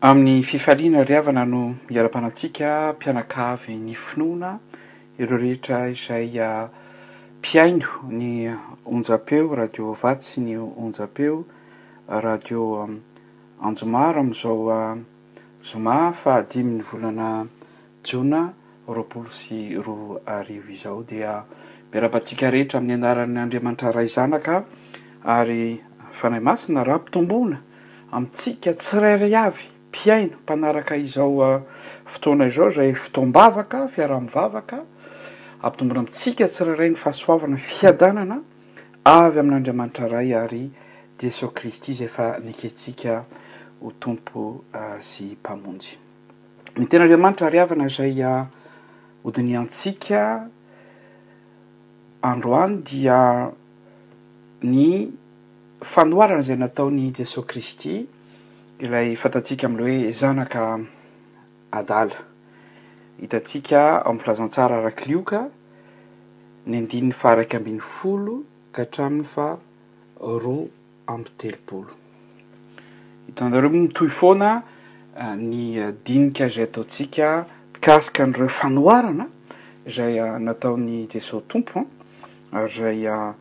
Amin'ny fifaliana ry havana no iara-panatsika mpianakavy ny finoana ireo rehetra izay mpihaino ny onjam-peo Radio Vatsy sy ny onjam-peo Radio Anjomara amin'izao zoma fahadimin'ny volana Jona roapolo sy roa arivo izao dia miarahaba antsika rehetra amin'ny anaran'ny Andriamanitra Ray Zanaka ary Fanahy Masina raha ampitomboina amintsika tsirairay avy mpihaino mpanaraka izao fotoana izao izay fotoam-bavaka fiaraha-mivavaka ampitomboina amintsika tsirairay ny fahasoavana fiadanana avy amin'Andriamanitra Ray ary Jesoa Kristy izay fa nekentsika ho Tompo sy Mpamonjy. Ny Tenin'Andriamanitra ary havana izay hodinihantsika androany dia ny fanoharana izay nataon'i Jesoa Kristy ilay fantatsika amin'ny hoe zanaka adala. Hitantsika ao amin'ny filazantsara arak'i Lioka ny andininy faha iraika ambin'ny folo ka hatramin'ny faha roa amby telopolo. Hitanareo moa mitohy foana ny dinika izay ataontsika mikasika an'ireo fanoharana izay nataon'i Jesoa Tompo ary izay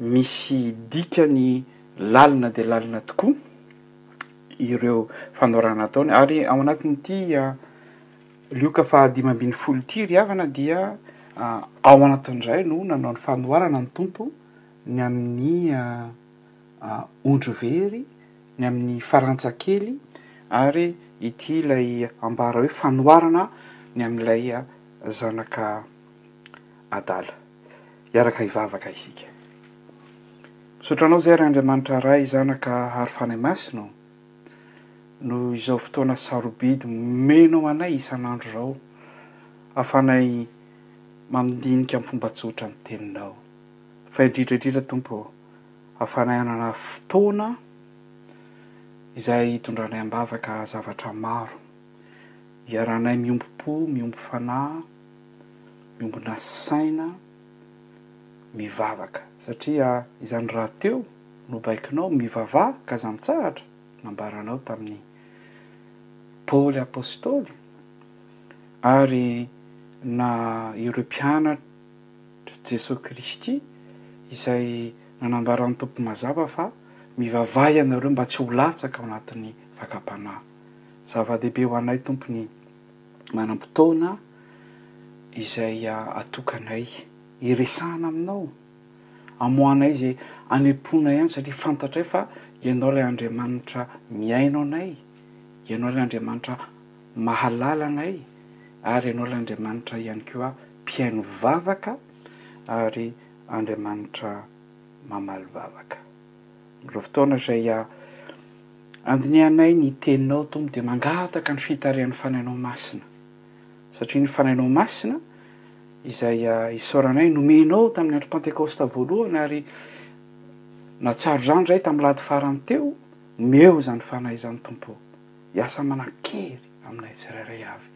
misy dikany lalina dia lalina tokoa ireo fanoharana ataony ary ao anatin'ity Lioka faha dimy ambin'ny folo ity ry havana dia ao anatin'izay no nanao ny fanoharana ny Tompo ny amin'ny ondry very, ny amin'ny farantsa kely ary ity ilay ambara hoe fanoharana ny amin'ilay zanaka adala. Hiaraka hivavaka isika. Misaotra Anao izay Ray Andriamanitra Ray, Zanaka ary Fanahy Masina ô, noho izao fotoana sarobidy omenao anay isan'andro izao, ahafahanay mandinika amin'ny fomba tsotra ny Teninao. Fa indrindra indrindra Tompo ô, afanay hanana fotoana izay hitondranay am-bavaka zavatra maro, hiarahanay miombom-po, miombom fanahy, miombona saina, mivavaka. Satria izany rahateo no baikonao, mivavaha ka aza mitsahatra, nambaranao tamin'i Paoly Apostoly ary na ireo mpianatr. Ry Jesoa Kristy izay nanambara ny Tompo mazava fa mivavaha ianareo mba tsy ho latsaka ao anatin'ny fakam-panahy. Zava-dehibe ho anay Tompo ny manam-potoana izay atokanay hiresahana Aminao, amoahanay izay hanemponay Any satria fantatray fa Ianao ilay Andriamanitra mihaino anay, Ianao ilay Andriamanitra Mahalala anay ary ianao ilay Andriamanitra ihany koa mpihaino vavaka ary Andriamanitra mamaly vavaka. Amin'izao fotoana izay andinihanay ny teninao Tompo dia mangataka ny fitarihan'ny Fanahinao Masina satria ny Fanahinao Masina izay isaoranay nomenao tamin'ny andro Pantekosta voalohany ary natsaro izany izahay tamin'ny lahady farany teo, omeo izany Fanahy izany Tompo o. Hiasa manan-kery aminay tsirairay avy,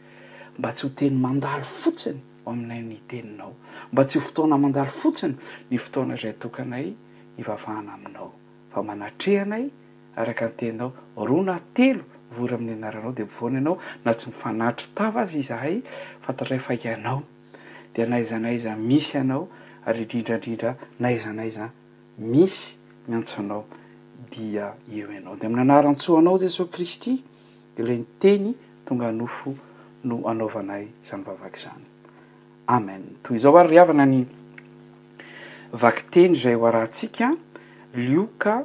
mba tsy ho teny mandalo fotsiny ho aminay ny Teninao, mba tsy ho fotoana mandalo fotsiny ny fotoana izay atokanay hivavahana Aminao, fa manatreha anay araka ny Teninao, roa na telo mivory amin'ny Anaranao dia mivoana Ianao, na tsy mifanatri-tava aza izahay, fantatray fa Ianao, dia na aiza na aiza misy Anao, ary indrindra indrindra na aiza na aiza misy ny antsoinao dia eo ianao dia amin'ny anaran-tsoanao Jesoa Kristy ilay ny teny tonga nofo no anaovanay izany vavaka izany Amen toy izao ary ry havana ny vakiteny izay ho arahantsika Lioka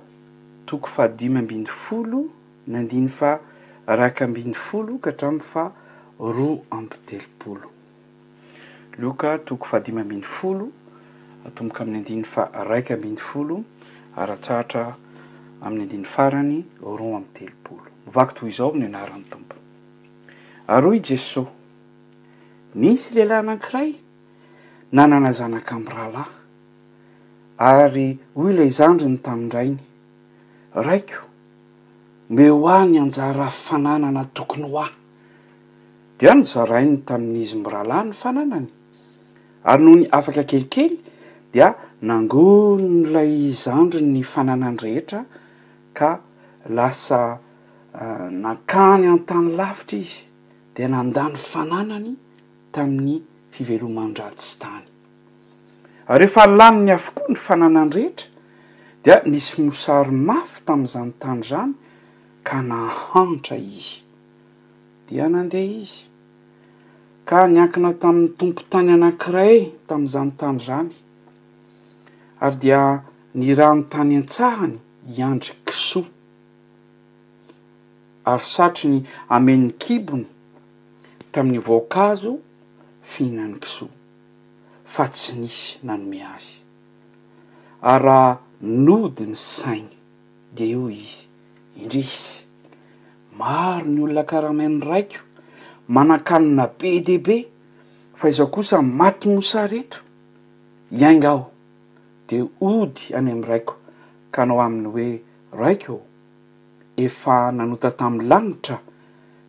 toko faha dimy ambin'ny folo ny andininy faha iraika ambin'ny folo ka hatramin'ny faha roa amby telopolo. Lioka toko fahadimy ambin'ny folo, atomboka amin'ny andininy faharaika ambin'ny folo, ara-tsahatra amin'ny andininy farany roa amby telopolo. Vaky toy izao ny anaran'ny Tompo. Ary hoy Jesoa, Nisy lehilahy anankiray nanana zanaka mirahalahy, ary hoy ilay zandriny tamin-drainy, Raiko, omeo ahy ny anjara fananana tokony ho ahy. dia nozarainy tamin'izy mirahalahy ny fananany, ary nony afaka kelikely dia nangonin'ilay zandriny ny fananany rehetra ka lasa nankany an-tany lavitra izy dia nandà ny fananany tamin'ny fiveloman-dratsy tany. Ary rehefa laniny avokoa ny fananany rehetra dia nisy mosary mafy tamin'izany tany izany ka nahantra izy. Dia nandeha izy, ka niankina tamin'ny tompon-tany anankiray tamin'izany tany izany, ary dia niraha ny tany an-tsahany hiandry kisoa, ary satriny hameno ny kibony tamin'ny voankazo fihinan'ny kisoa, fa tsy nisy nanome azy, ary raha nody ny sainy. Dia hoy izy, Indrisy! Maro ny olona karama ny raiko, manan-kanina be dia be, fa izao kosa maty mosary eto. Hiainga aho, dia hody any amin'ny raiko, ka hanao aminy hoe, Raiko ô, efa nanota tamin'ny lanitra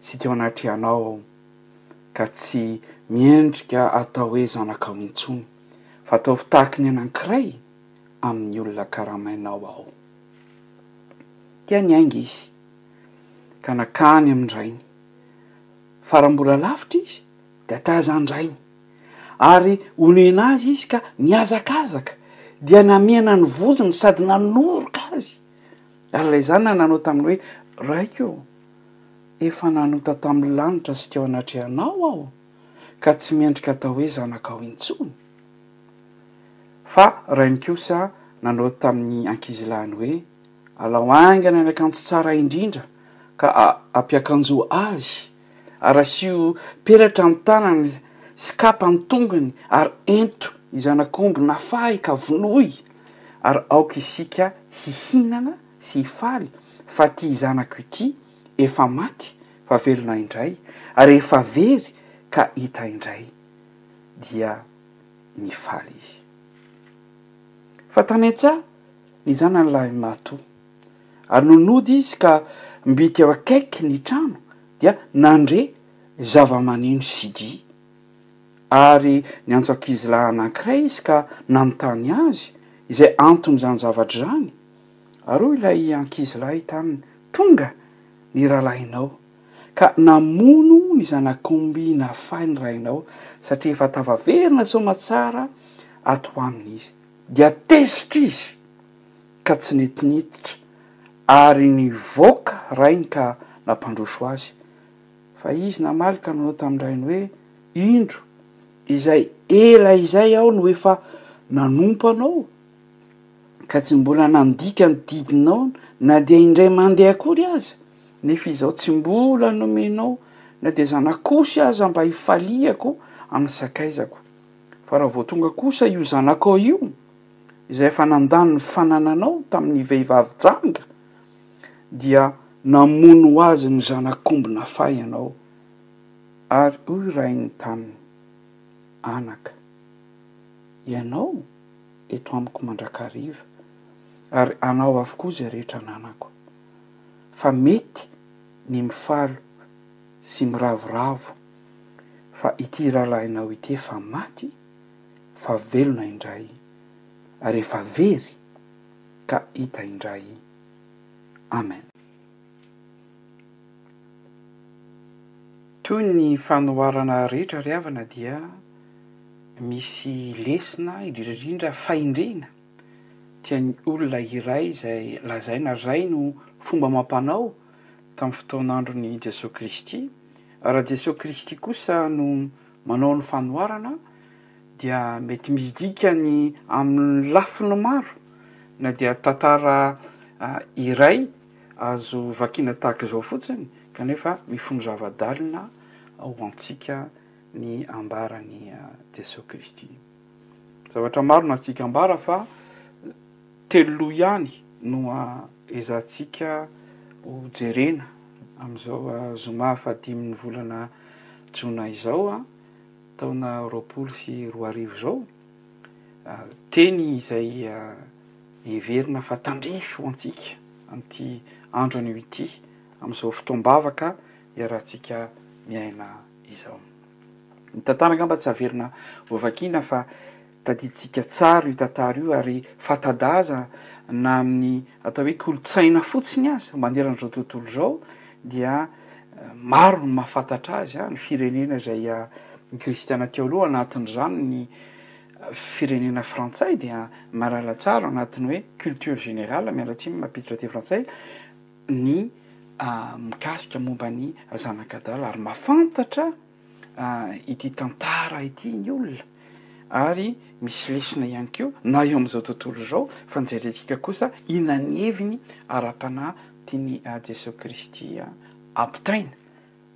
sy teo anatrehanao aho, ka tsy miendrika atao hoe zanakao intsony, fa ataovy tahaka ny anankiray. amin'ny olona karamainao ao. Tia ny ainga izy, ka nankany amin-drainy, fa raha mbola lavitra izy, dia tazan-drainy. Ary onena azy izy ka nihazakazaka, dia namihana ny vozony sady nanoroka azy. Ary ilay zanany nanao taminy hoe, Raiko ô, efa nanota tamin'ny lanitra sy teo anatrehanao aho, ka tsy mendrika atao hoe zanakao intsony. Fa rainy kosa nanao tamin'ny ankizilahiny hoe, Alao haingana ny akanjo tsara indrindra, ka ampiakanjoa azy, ary asio peratra ny tanany sy kapa ny tongony, ary ento ny zanak'omby nafahy ka vonoy, ary aoka isika hihinana sy hifaly, fa ity zanako ity efa maty fa velona indray, ary efa very ka hita indray. Dia. nifaly izy. Fa tany an-tsaha ny zanany lahy matoa, ary nony nody izy ka mbity eo akaiky ny trano dia nandre zava-maneno sy dihy, ary niantso ankizy lahy anankiray izy ka nanontany azy izay anton'izany zavatra izany, ary hoy ilay ankizy lahy taminy, Tonga ny rahalahinao. ka namono ny zanak'omby nafahy ny rainao, satria efa tafaverina soamatsara ato aminy izy. Dia tezitra izy ka tsy nety niditra, ary nivoaka rainy ka nampandroso azy. Fa izy namaly ka nanao tamin'ny rainy hoe, Indro, izay ela izay aho no efa nanompo anao, ka tsy mbola nandika ny didinao na dia indray mandeha akory aza, nefa izaho tsy mbola nomenao na dia zanak'osy aza mba hifaliako amin'ny sakaizako, fa raha vao tonga kosa io zanakao io, izay efa nandany ny fanananao tamin'ny vehivavy janga, dia namono ho azy ny zanak'omby nafahy ianao. Ary hoy rain'ny taniny, Anaka, ianao? eto amiko mandrakariva, ary anao avokoa izay rehetra ananako. Fa mety ny mifaly sy miravoravo fa ity rahalahinao ity efa maty fa velona indray ary efa very ka hita indray. Amen. Toy ny fanoharana rehetra ry havana dia misy lesona indrindra indrindra fahendrena tian'ny olona iray izay lazaina ary izay no fomba amam-panao tamin'ny fotoan'andron'i Jesoa Kristy. Raha Jesoa Kristy kosa no manao ny fanoharana dia mety misy dikany amin'ny lafiny maro na dia tantara iray. Azo vakiana tahaka izao fotsiny kanefa mifono zava-dalina ho antsika ny ambaran'i Jesoa Kristy. Zavatra maro no azontsika ambara fa telo loha ihany no ezahitsika ho jerena amin'izao zoma fahadimin'ny volana jona izao taona roapolo sy roa arivo izao. teny izay heverina fa tandrify ho antsika amin'ity andro anio ity, amin'izao fotoam-bavaka iarahantsika miaina izao. Ny tantara angamba tsy averina hovakiana fa tadidintsika tsara io tantara io ary fanta-daza na amin'ny atao hoe kolontsaina fotsiny aza manerana izao tontolo izao dia maro ny mahafantatra azy, ny firenena izay ny kristiana teo aloha, anatin'izany ny firenena frantsay dia malaza tsara anatin'ny hoe culture générale, miala tsiny ny mampiditra teny frantsay, ny mikasika momba ny zanak'adala ary mahafantatra ity tantara ity ny olona ary misy lesona ihany koa na eo amin'izao tontolo izao fa ny jerentsika kosa inona ny heviny ara-panahy tian'i Jesoa Kristy ampitaina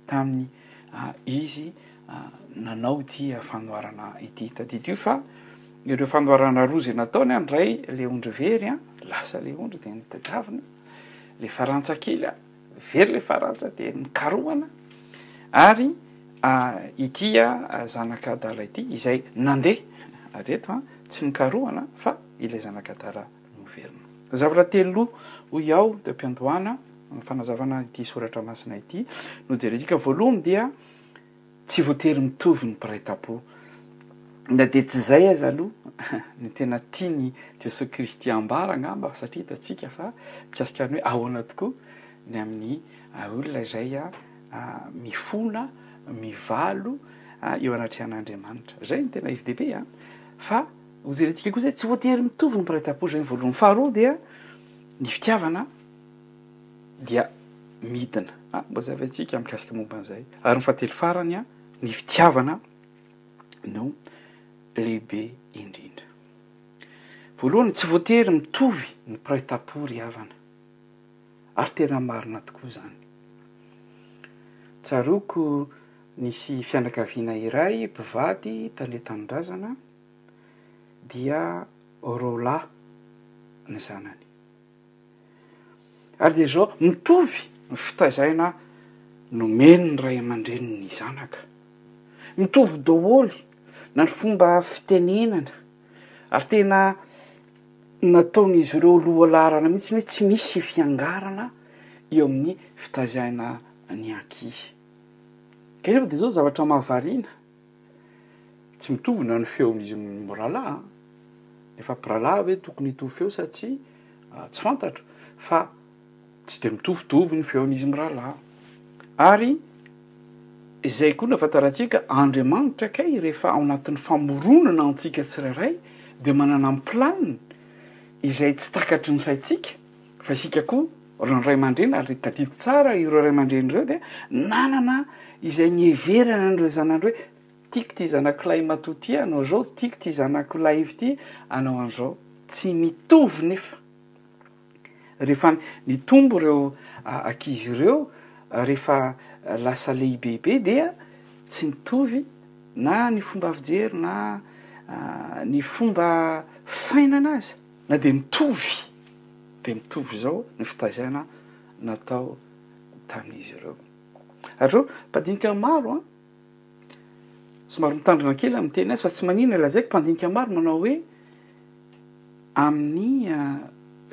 tamin'ny Izy nanao ity fanoharana ity. Tadidio fa ireo fanoharana roa izay nataony an, iray le ondry very an, lasa le ondry dia nitadiavina, le farantsakely an, very ilay farantsa dia nikarohana ary ity zanak'adala ity izay nandeha avy eto a tsy nikarohana fa ilay zanak'adala noverina zavatra telo hoy aho teo am-piandohana ny fanazavana ity soratra masina ity nojerezika voalohany dia Tsy voatery mitovy ny mpiray tampo. Na dia tsy izay aza aloha, ny tena tian'i Jesoa Kristy hambara angamba, satria hitantsika fa mikasika ny hoe ahoana tokoa ny amin'ny olona izay mifona, mivalo eo anatrehan'Andriamanitra. Izay no tena izy lehibe an! Fa hojerentsika kosa hoe tsy voatery mitovy ny mpiray tampo, izay ny voalohany. Ny faharoa dia ny fitiavana. dia midina. A, mba zavaintsika mikasika momba an'izay. Ary ny fahatelo farany a, ny fitiavana no lehibe indrindra. Voalohany, tsy voatery mitovy ny mpiray tampo ry havana, ary tena marina tokoa izany. Tsaroako nisy fianakaviana iray mpivady tany an-tanindrazana, dia roa lahy ny zanany. Ary dia izao, mitovy ny fitaizana nomen'ny ray aman-dreny ny zanaka. Mitovy daholo na ny fomba fitenenana, ary tena nataon'izy ireo lohalaharana mihitsy hoe tsy misy fiangarana eo amin'ny fitaizana ny ankizy. Kanefa dia izao ny zavatra mahavariana. Tsy mitovy na ny feon'izy mirahalahy an! Efa mpirahalahy ve tokony hitovy feo sa tsia? Tsy fantatro fa tsy dia mitovitovy ny feon'izy mirahalahy. Ary izay koa no ahafantarantsika, Andriamanitra kay rehefa ao anatin'ny famoronana antsika tsirairay dia manana ny planiny izay tsy takatry ny saintsika, Fa isika koa ireo ray aman-dreny, ary tadidio tsara ireo ray aman-dreny ireo, dia nanana izay niheverana an'ireo zanany hoe tiako ity zanakolahy matoa ity hanao izao, tiako ity zanakolahy ity hanao an'izao. Tsy mitovy nefa rehefa nitombo ireo ankizy ireo, rehefa lasa lehibebe dia tsy nitovy na ny fomba fijery na ny fomba fisainana aza. Na dia mitovy dia mitovy izao ny fitaizana natao tamin'izy ireo. Hatrao, mpandinika maro an! somary mitandrina kely amin'ny teny azy fa tsy maninona lazaiko, mpandinika maro manao hoe, amin'ny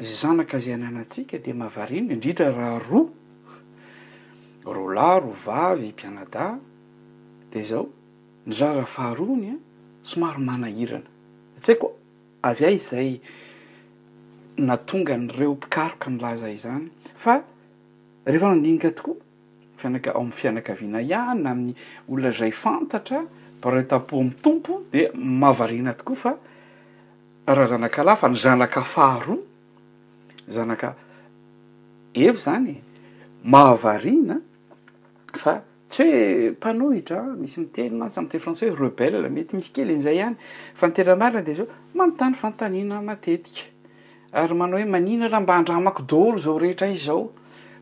zanaka izay ananantsika dia mahavariana, indrindra raha roa, roa lahy, roa vavy, mpianadahy, dia izao, ny raharaha faharoany an, somary manahirana. Tsy haiko. Avy aiza izay nahatonga an'ireo mpikaroka nilaza izany fa rehefa mandinika tokoa fianaka ao amin'ny fianakaviana ihany na amin'ny olona izay fantatra barea tampo amin'ny Tompo dia mahavariana tokoa fa raha zanakalahy fa ny zanaka faharoa zanaka Eva izany e! mahavariana fa Tsy hoe mpanohitra, misy miteny mantsy amin'ny teny frantsay hoe rebelle, mety misy kely an'izay ihany, fa ny tena marina dia izao, manontany fanontaniana matetika, ary manao hoe manina raha mba andramako daholo izao rehetra izao,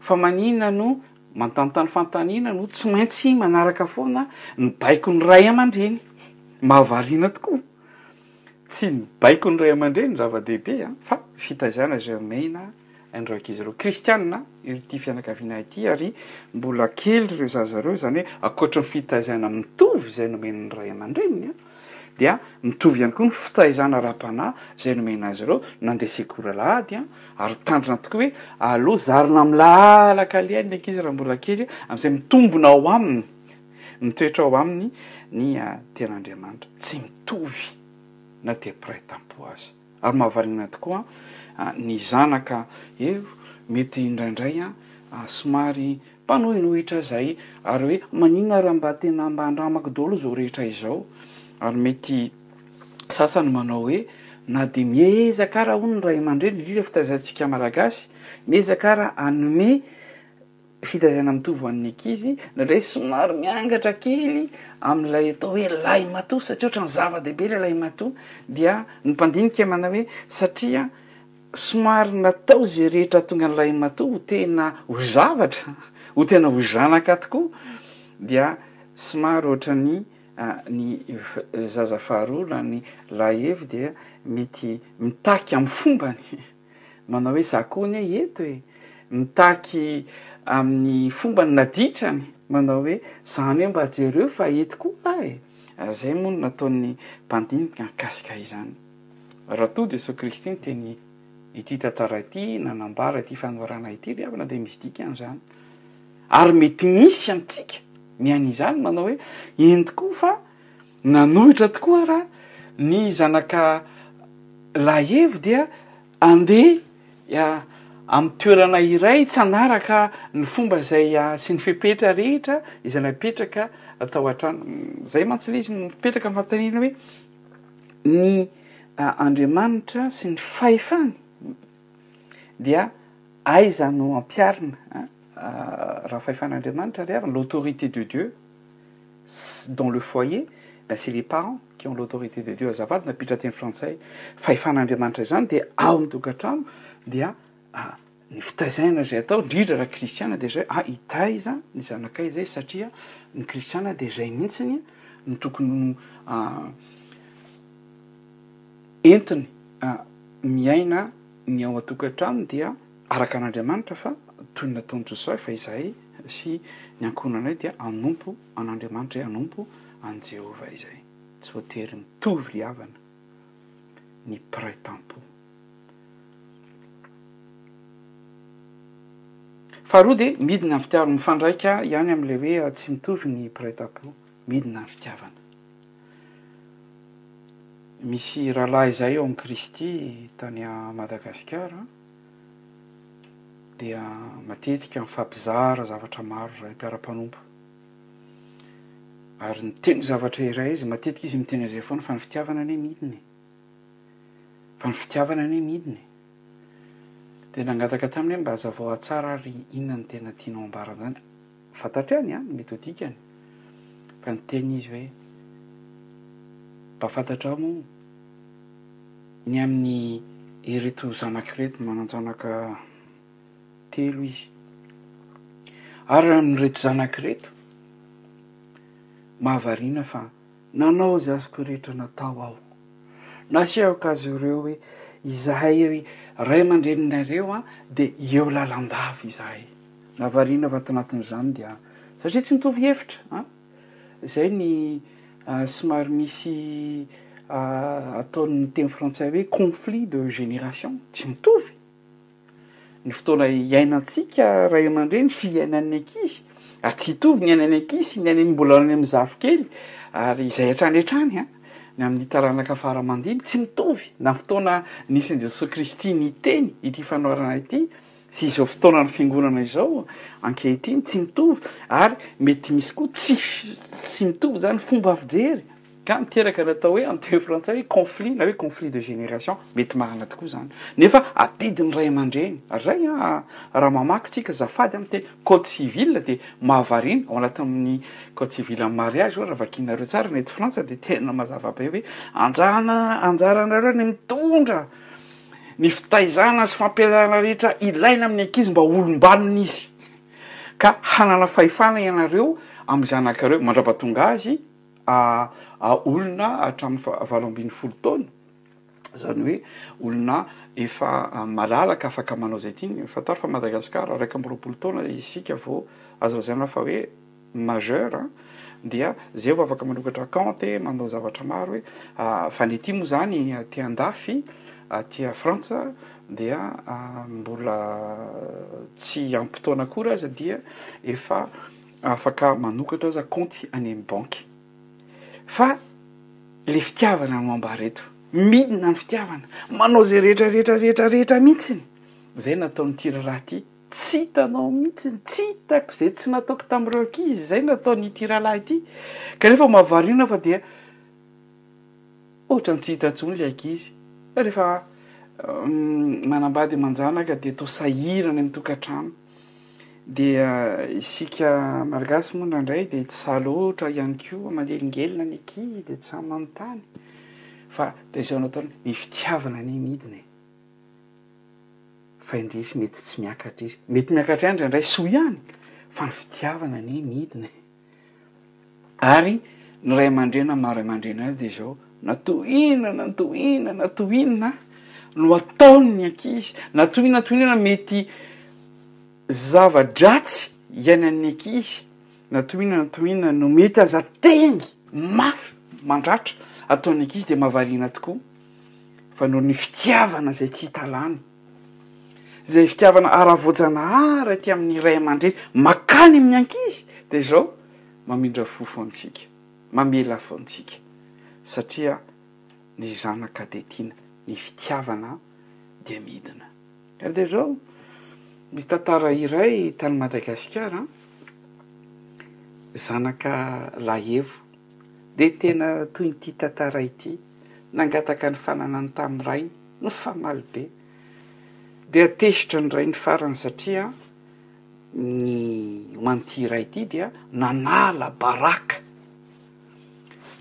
fa manina no mantantany fanontaniana no tsy maintsy manaraka foana ny baikon'ny ray aman-dreny, mahavariana tokoa. Tsy ny baikon'ny ray aman-dreny no zava-dehibe fa ny fitaizana izay omena an'ireo ankizy ireo. Kristianina ity fianakaviana ity ary mbola kely ireo zaza ireo, izany hoe ankoatry ny fitaizana mitovy izay nomen'ny ray aman-dreniny dia mitovy ihany koa ny fitaizana ara-panahy izay nomena azy ireo. Nandeha sekoly alahady ary tandrina tokoa hoe aleo zarina amin'ny lalan-kaleha ny ankizy raha mbola kely amin'izay mitombona ao aminy Mitoetra ao aminy ny Ten'Andriamanitra, tsy mitovy na dia mpiray tampo aza. Ary mahavariana tokoa, ny zanaka eo mety indraindray somary mpanohinohitra izay, ary hoe maninona raha mba tena mba andramako daholo izao rehetra izao? Ary mety sasany manao hoe, na dia miezaka ara hono ny ray aman-dreny, indrindra fitaizantsika Malagasy, miezaka ara hanome fitaizana mitovy ho an'ny ankizy, ndraindray somary miangatra kely amin'ilay atao hoe lahimatoa satria ohatran'ny zava-dehibe ilay lahimatoa, dia ny mpandinika manao hoe satria somary natao izay rehetra hahatonga ny lahimatoa ho tena ho zavatra, ho tena ho zanaka tokoa, dia somary ohatran'ny ny zaza faharoa na ny lahy hevy dia mety mitaky amin'ny fombany. Manao hoe za koa anie eto e! Mitaky amin'ny fombany naditrany manao hoe za anie mba jereo fa eto koa aho e! Ary izay moa no nataon'ny mpandinika mikasika izany. Raha toa Jesoa Kristy no teny ity tantara ity nanambara ity fanorana ity ry havana dia misy dikany izany. Ary mety misy amintsika mihaino izany manao hoe eny tokoa fa Nanohitra tokoa raha ny zanaka lahy Hevo dia handeha amin'ny toerana iray tsy hanaraka ny fomba izay sy ny fepetra rehetra izay napetraka tao an-trano. Izay mantsy ilay izy no mipetraka amin'ny fanontaniana hoe ny Andriamanitra sy ny fahefany dia aiza no ampiharina? Raha fahefan'Andriamanitra ary avy, l'autorité de Dieu, dans le foyer ben c'est les parents qui ont l'autorité de Dieu azafady nampiditra teny frantsay fahefan'Andriamanitra izany dia ao amin'ny tokantrano dia ah, ny fitaizana izay atao indrindra raha kristiana dia izay ah hitaiza ny zanakay izay satria ny kristiana dia izay mihitsiny no tokony ah, entiny ah, miaina ny ao an-tokantrano dia Araka an'Andriamanitra fa toy ny nataon'i Josoa fa izahay sy ny ankohonanay dia hanompo an'Andriamanitra izahay, hanompo an'i Jehovah izahay. Tsy voatery mitovy ry havana ny mpiray tampo. Faharoa dia midina ny fitiavana. Mifandraika ihany amin'ilay hoe tsy mitovy ny mpiray tampo, midina ny fitiavana. Misy rahalahy izahay ao amin'i Kristy tany Madagasikara, dia matetika mifampizara zavatra maro izahay mpiara-mpanompo. Ary niteny zavatra iray izy, matetika izy miteny an'izay foana fa ny fitiavana anie midina e! Fa ny fitiavana anie midina e! Dia nangataka taminy hoe mba hazavao tsara ary inona no tena tianao ambara amin'izany? Fantatro ihany an, mety ho dikany fa niteny izy hoe, Mba fantatrao moa ny amin' ireto zanaka ireto, manan-janaka telo izy, ary amin' ireto zanaka ireto mahavariana fa, Nanao izay azoko rehetra natao aho. Nasehoko azy ireo hoe izahay ry ray aman-dreninareo dia eo lalandava izahay. Nahavariana fa ato anatin'izany dia, satria tsy mitovy hevitra an! izay ny somary misy ataon'ny teny frantsay hoe conflit de génération, tsy mitovy. Ny fotoana iainantsika ray aman-dreny sy iainan'ny ankizy, ary tsy hitovy ny iainan'ny ankizy sy ny iainan'ny mbola any amin'ny zafikely ary izay hatrany hatrany ny amin'ny taranaka fara aman-dimy. Tsy mitovy na ny fotoana nisin'i Jesoa Kristy niteny ity fanoharana ity sy izao fotoanan'ny Fiangonana izao ankehitriny, tsy mitovy ary mety misy koa tsy tsy mitovy izany fomba fijery. Ka niteraka ny atao hoe, amin'ny teny frantsay hoe conflit na hoe conflit de génération, mety marina tokoa izany. Nefa adidin'ny ray aman-dreny, ray an! raha mamaky tsika azafady amin'ny teny code civil dia mahavariana, ao anatin'ny code civil amin'ny mariage hono raha vakianareo tsara ny eto frantsa dia tena mazava be hoe anjana anjaranareo ny mitondra ny fitaizana sy fampianarana rehetra ilaina amin'ny ankizy mba ho olom-banona izy ka hanana fahefana ianareo amin'ny zanakareo mandrapatonga azy a olona hatramin'ny valo ambin'ny folo taona, izany hoe olona efa malalaka afaka manao izay tiany. Fantaro fa Madagascar iraika amby roapolo taona isika vao azo lazaina fa hoe majeur a! dia izay vao afaka manokatra compte, manao zavatra maro hoe fa ny aty moa izany aty andafy aty Frantsa dia mbola tsy ampy taona akory aza dia efa Afaka manokatra aza kaonty any amin'ny banky. Fa ilay fitiavana no ambara eto. Midina ny fitiavana. Manao izay rehetra rehetra rehetra rehetra mihitsy. Izay nataon'ity rahalahy ity. Tsy hitanao mihitsy. Tsy hitako izay tsy nataoko tamin'ireo ankizy izay nataon'ity rahalahy ity. Kanefa mahavariana fa dia. Ohatran'ny tsy hita intsony ilay ankizy. Rehefa manambady aman-janaka dia toa sahirana ny tokantrano. Dia isika Malagasy moa indraindray dia tsy sahy loatra ihany koa, manelingelina ny ankizy dia tsy sahy manontany. Fa dia izao no ataony, ny fitiavana anie midina e! Fa indrisy mety tsy miakatra izy. Mety miakatra ihany indraindray, soa ihany, fa ny fitiavana anie midina e! Ary ny ray aman-dreny amin'ny maha ray aman-dreny azy dia izao, na toa inona na toa inona na toa inona no ataon'ny ankizy, na toa inona na toa inona mety zava-dratsy iainan'ny ankizy, na toa inona na toa inona no mety aza teny mafy mandratra ataon'ny ankizy dia mahavariana tokoa fa noho ny fitiavana izay tsy hita lany. Izay fitiavana ara-voajanahary aty amin'ny ray aman-dreny mankany amin'ny ankizy dia izao, mamindra fo foantsika, mamela foantsika satria ny zanaka dia tiana, ny fitiavana dia midina. Ary dia izao, misy tantara iray tany Madagasikara, zanaka lahihevo dia tena toy ity tantara ity. nangataka ny fananany tamin'ny rainy, nifamaly be. Dia tezitra ny rainy farany satria ny ho an'ity ray ity dia nanala baraka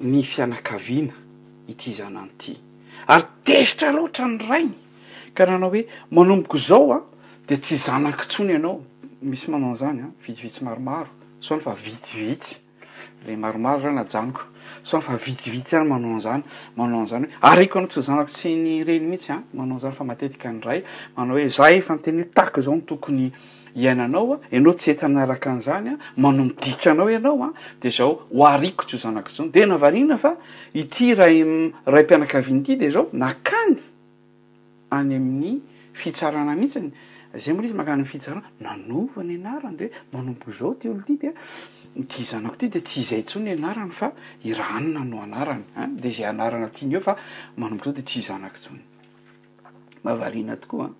ny fianakaviana ity zanany ity. Ary tezitra loatra ny rainy ka nanao hoe, manomboka izao dia tsy zanako intsony ianao, misy manao an'izany an, vitsivitsy maromaro, sao ny fa vitsivitsy. Ilay maromaro zany ajanoko, sao fa vitsivitsy ihany manao an'izany, manao an'izany hoe ariako anao tsy zanako sy ny reny mihitsy an, manao an'izany fa matetika ny ray manao hoe za efa niteny hoe tahaka izao no tokony hiainanao an, ianao tsy te hanaraka an'izany an, manao ny dikanao ianao an, dia zao ho ariako tsy ho zanako intsony, dia na variana fa ity ray raim-pianakaviana ity dia zao nakany. any amin'ny fitsarana mihitsiny, zay mbola izy mankany amin'ny fitsarana, nanova ny anarany dia hoe manomboka izao ity olona ity dia ity zanako ity dia tsy izay intsony ny anarany fa i Rahanina no anarany an, dia izay anarana tiany eo fa manomboka izao dia tsy zanako intsony. Mahavariana tokoa an!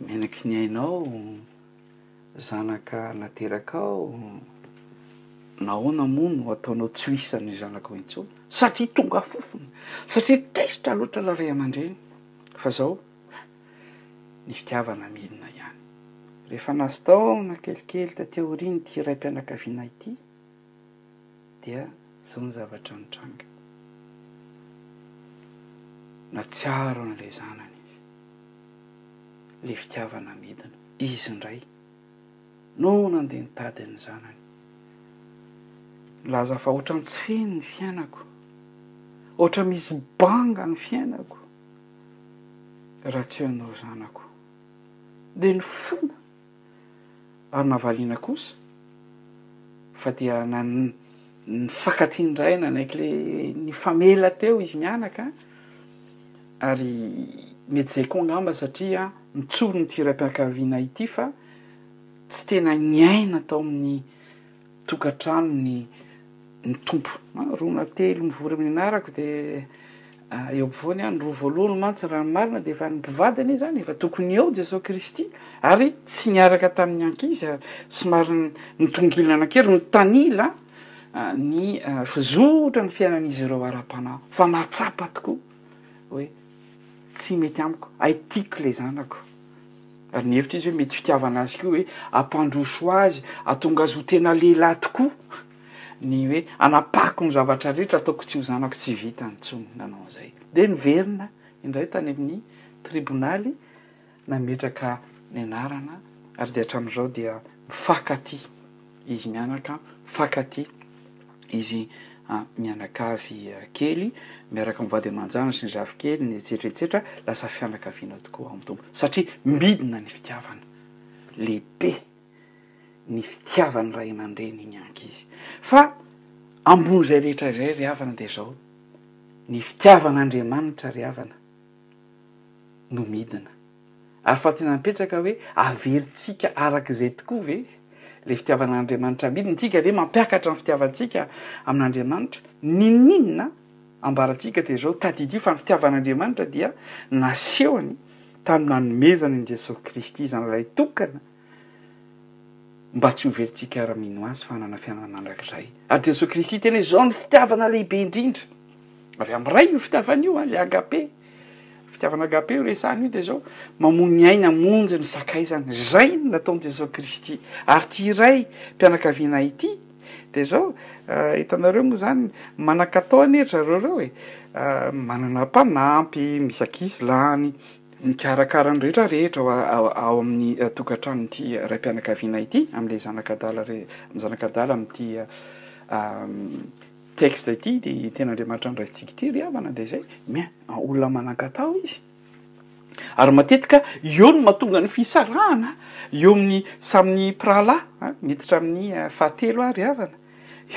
Menaky ny ainao. Zanaka naterakao, nahoana moa no ataonao tsy ho isan'ny zanakao intsony? Satria tonga fofona, satria tezitra loatra ilay ray aman-dreny. Fa izao, ny fitiavana milina ihany. Rehefa nahazo taona kelikely taty aoriana ity raim-pianakaviana ity, dia izao ny zavatra nitranga. Natsiaro an'ilay zanany izy. Ilay fitiavana midina. Izy indray no nandeha nitady ny zanany. Nilaza fa ohatran'ny tsy feno ny fiainako. Ohatra misy banga ny fiainako. Raha tsy eo ianao zanako. Dia ny fomba ary navalina kosa fa dia nifankatia indray nanaiky le nifamela teo izy mianaka ary mety izay koa angamba satria nitsorina ity raim-pianakaviana ity fa tsy tena niaina tao amin'ny tokantranony ny Tompo. Roa na telo mivory amin'ny anarako dia eo ampovoany aho. Ny roa voalohany mantsy raha ny marina dia efa ny mpivadiny izany, efa tokony eo Jesosy Kristy ary tsy niaraka tamin'ny ankizy ary somary nitongilana kely, nitanila ny fizotra ny fiainan'izy ireo ara-panahy fa nahatsapa tokoa hoe. Tsy mety amiko, hay tiako ilay zanako. Ary nihevitra izy hoe mety fitiavana azy koa hoe hampandroso azy, hahatonga azy ho tena lehilahy tokoa. Ny hoe hanapahako ny zavatra rehetra ataoko tsy ho zanako tsy vitany intsony nanao an'izay. Dia niverina indray tany amin'ny tribonaly. nametraka ny anarana ary dia hatramin'izao dia mifankatia izy mianaka, mifankatia izy mianakavy kely miaraka amin'ny vady aman-janany sy ny zafikeliny etsetra etsetra, lasa fianakaviana tokoa ao amin'ny Tompo satria midina ny fitiavana, lehibe ny fitiavan'ny ray aman-dreny ny ankizy fa ambonin'izay rehetra izay ry havana dia izao, ny fitiavan'Andriamanitra ry havana. no midina. Ary fa tena mipetraka hoe averintsika araka izay tokoa ve ilay fitiavan'Andriamanitra midina? Isika ve mampiakatra ny fitiavantsika amin'Andriamanitra? Ninoninona? Ambarantsika toy izao, Tadidio fa ny fitiavan'Andriamanitra dia nasehony tamin'ny nanomezany an'i Jesoa Kristy Zanany Tokana mba tsy ho velontsika raha mino Azy fa hanana fiainana mandrakizay ary Jesoa Kristy tena izao ny fitiavana lehibe indrindra avy amin'ny Ray io fitiavana io an, le agape fitiavana agape io resahina io dia izao mamoa ny ainy hamonjy ny sakaizany izay no nataon'i Jesoa Kristy ary ity Raim-pianakaviana ity dia izao hitanareo moa izany manan-katao anie ry zareo ireo e manana mpanampy, misy ankizy lany. Nikarakara ny rehetra rehetra ao amin'ny tokantranon'ity raim-pianakaviana ity, amin'ilay zanak'adala re, ny zanak'adala amin'ity texte ity dia ny Tenin'Andriamanitra niraisintsika ity ry havana dia izay, mia, olona manan-katao izy, ary matetika eo no mahatonga ny fisarahana eo amin'ny samy ny mpirahalahy an, miditra amin'ny fahatelo aho ry havana.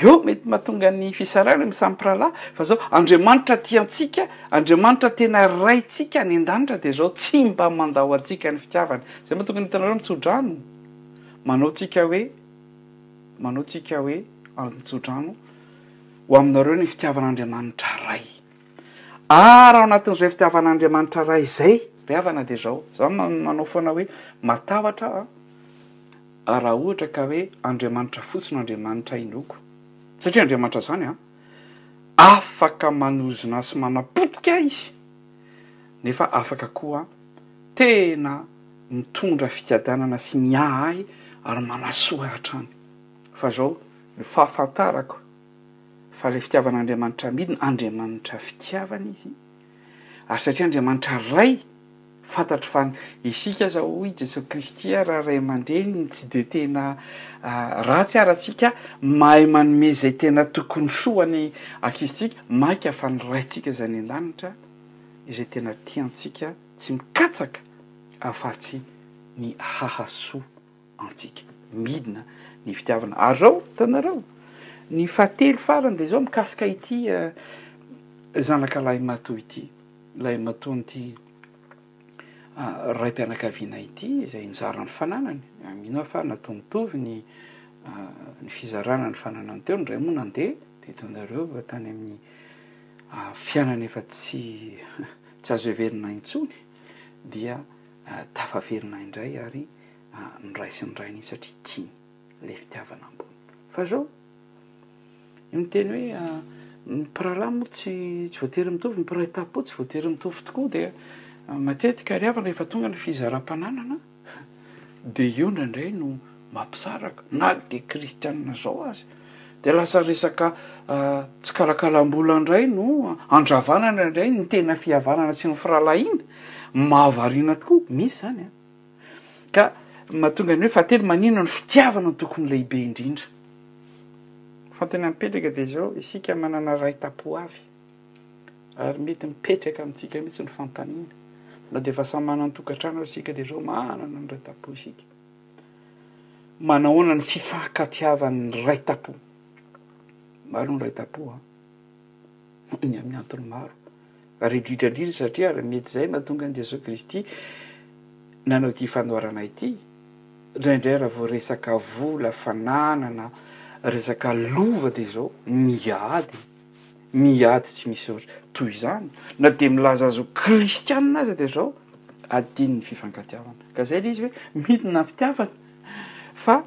Eo mety mahatonga ny fisarahana amin'ny samy mpirahalahy fa zao Andriamanitra tia antsika, Andriamanitra tena Raintsika any an-danitra dia zao tsy mba mandao antsika ny fitiavany. Zay mahatonga ny hitanareo mitsodrano manao tsika hoe manao tsika hoe andry mitsodrano ho aminareo ny fitiavan'Andriamanitra Ray. Ary ao anatin'izay fitiavan'Andriamanitra Ray zay ry havana dia zao, za manao foana hoe matahotra a. Ary raha ohatra ka hoe Andriamanitra fotsiny no Andriamanitra inoako, satria Andriamanitra izany an, afaka manozona sy manapotika Izy, nefa afaka koa tena mitondra fiadanana sy miahy ahy ary manasoa ahy hatrany. Fa izao no fahafantarako fa ilay fitiavan'Andriamanitra midina, Andriamanitra fitiavana Izy, Ary satria Andriamanitra Ray, fantatro fa na isika aza, hoy i Jesoa Kristy, raha ray aman-dreny no tsy dia tena ratsy ary antsika mahay manome izay tena tokony soa ho an'ny ankizintsika, mainka fa ny Raintsika izay any an-danitra, izay tena tia antsika, tsy mikatsaka afa-tsy ny hahasoa. antsika. Midina ny fitiavana. Ary zao hitanareo, ny fahatelo farany dia izao mikasika ity zanaka lahimatoa ity, lahimatoan'ity raim-pianakaviana ity izay nizara ny fananany. Mino aho fa natovitovy ny ny fizarana ny fananany teo, ny iray moa nandeha, dia hitanareo fa tany amin'ny fiainana efa tsy azo heverina intsony dia tafaverina indray ary noraisin'ny rainy izy satria tiany ilay fitiavana ambony. Fa izao, io miteny hoe ny mpirahalahy moa tsy voatery mitovy, ny mpiray tampo tsy voatery mitovy tokoa dia matetika ry havana rehefa tonga ny fizaram-pananana dia io indraindray no mampisaraka na dia kristianina zao aza dia lasa resaka tsikalakalam-bola indray no andravanana indray ny tena fihavanana sy ny firahalahiana mahavariana tokoa misy zany a ka mahatonga ny hoe fahatelo manina ny fitiavana tokony lehibe indrindra fa tena mipetraka dia zao isika manana ray tapo avy ary mety mipetraka amintsika mihitsy ny fantanina na dia efa samy manana ny tokantrano aza isika dia zao manana ny ray tapo isika Manahoana ny fifankatiavan'ny iray tampo? Maro ny iray tampo a, ny amin'ny antony maro ary indrindra indrindra satria ary mety izay no nahatonga an'i Jesoa Kristy nanao ity fanoharana ity, indraindray raha vao resaka vola, fananana, resaka lova dia izao miady. Ny ady tsy misy ohatry toy izany, na dia milaza azy ho kristianina aza dia izao, adin'ny fifankatiavana. Ka izay ilay izy hoe midina ny fitiavana fa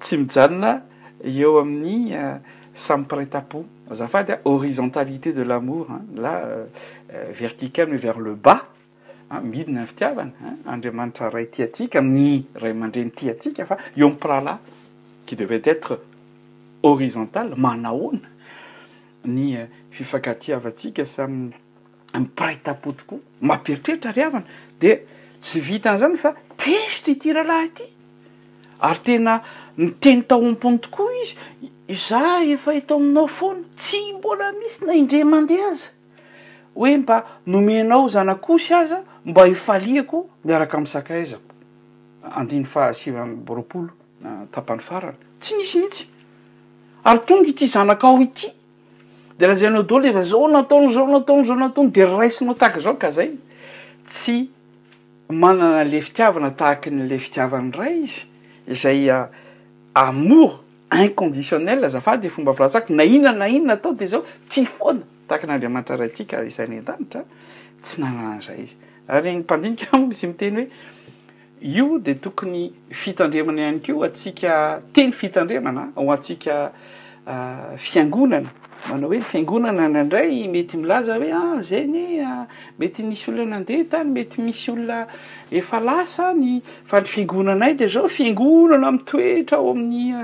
tsy mijanona eo amin'ny samy mpiray tampo. Azafady a, horizontalité de l'amour, là vertical mais vers le bas. Amidiny ny fitiavana hein, Andriamanitra Ray tia antsika, amin'ny Ray aman-dreny tia antsika fa eo amin'ny mpirahalahy qui devait être horizontal, manahoana ny fifankatiavantsika samy mpiray tampo tokoa, mampieritreritra ry havana, dia tsy vitan'izany fa tezitra ity rahalahy ity ary tena niteny tao am-pony tokoa izy, izaho efa eto aminao foana, tsy mbola misy na indray mandeha aza. hoe mba nomenao zanak'osy aza mba hifaliako miaraka amin'ny sakaizako. Andiny faha sivy amby roapolo, tapany farany. Tsy nisy mihitsy. Ary tonga ity zanakao ity, dia lazainao daholo efa zao nataony, zao nataony, zao nataony, dia raisinao tahaka izao ka zay. Tsy manana le fitiavana tahaky ny le fitiavan'ny ray izy, izay amour. Inconditionnel azafady e fomba filatsako na inona na inona atao dia izao tia foana tahaka an' Andriamanitra Raintsika izay any an-danitra tsy nanana an'izay izy ary ny mpandinika amiko misy miteny hoe io dia tokony fitandremana ihany koa ho antsika teny fitandremana ho antsika fiangonana Manao hoe ny fiangonana na indray mety milaza hoe ah izay anie mety nisy olona nandeha tany, mety misy olona efa lasa any, fa ny fiangonanay dia izao, fiangonana mitoetra ao amin'i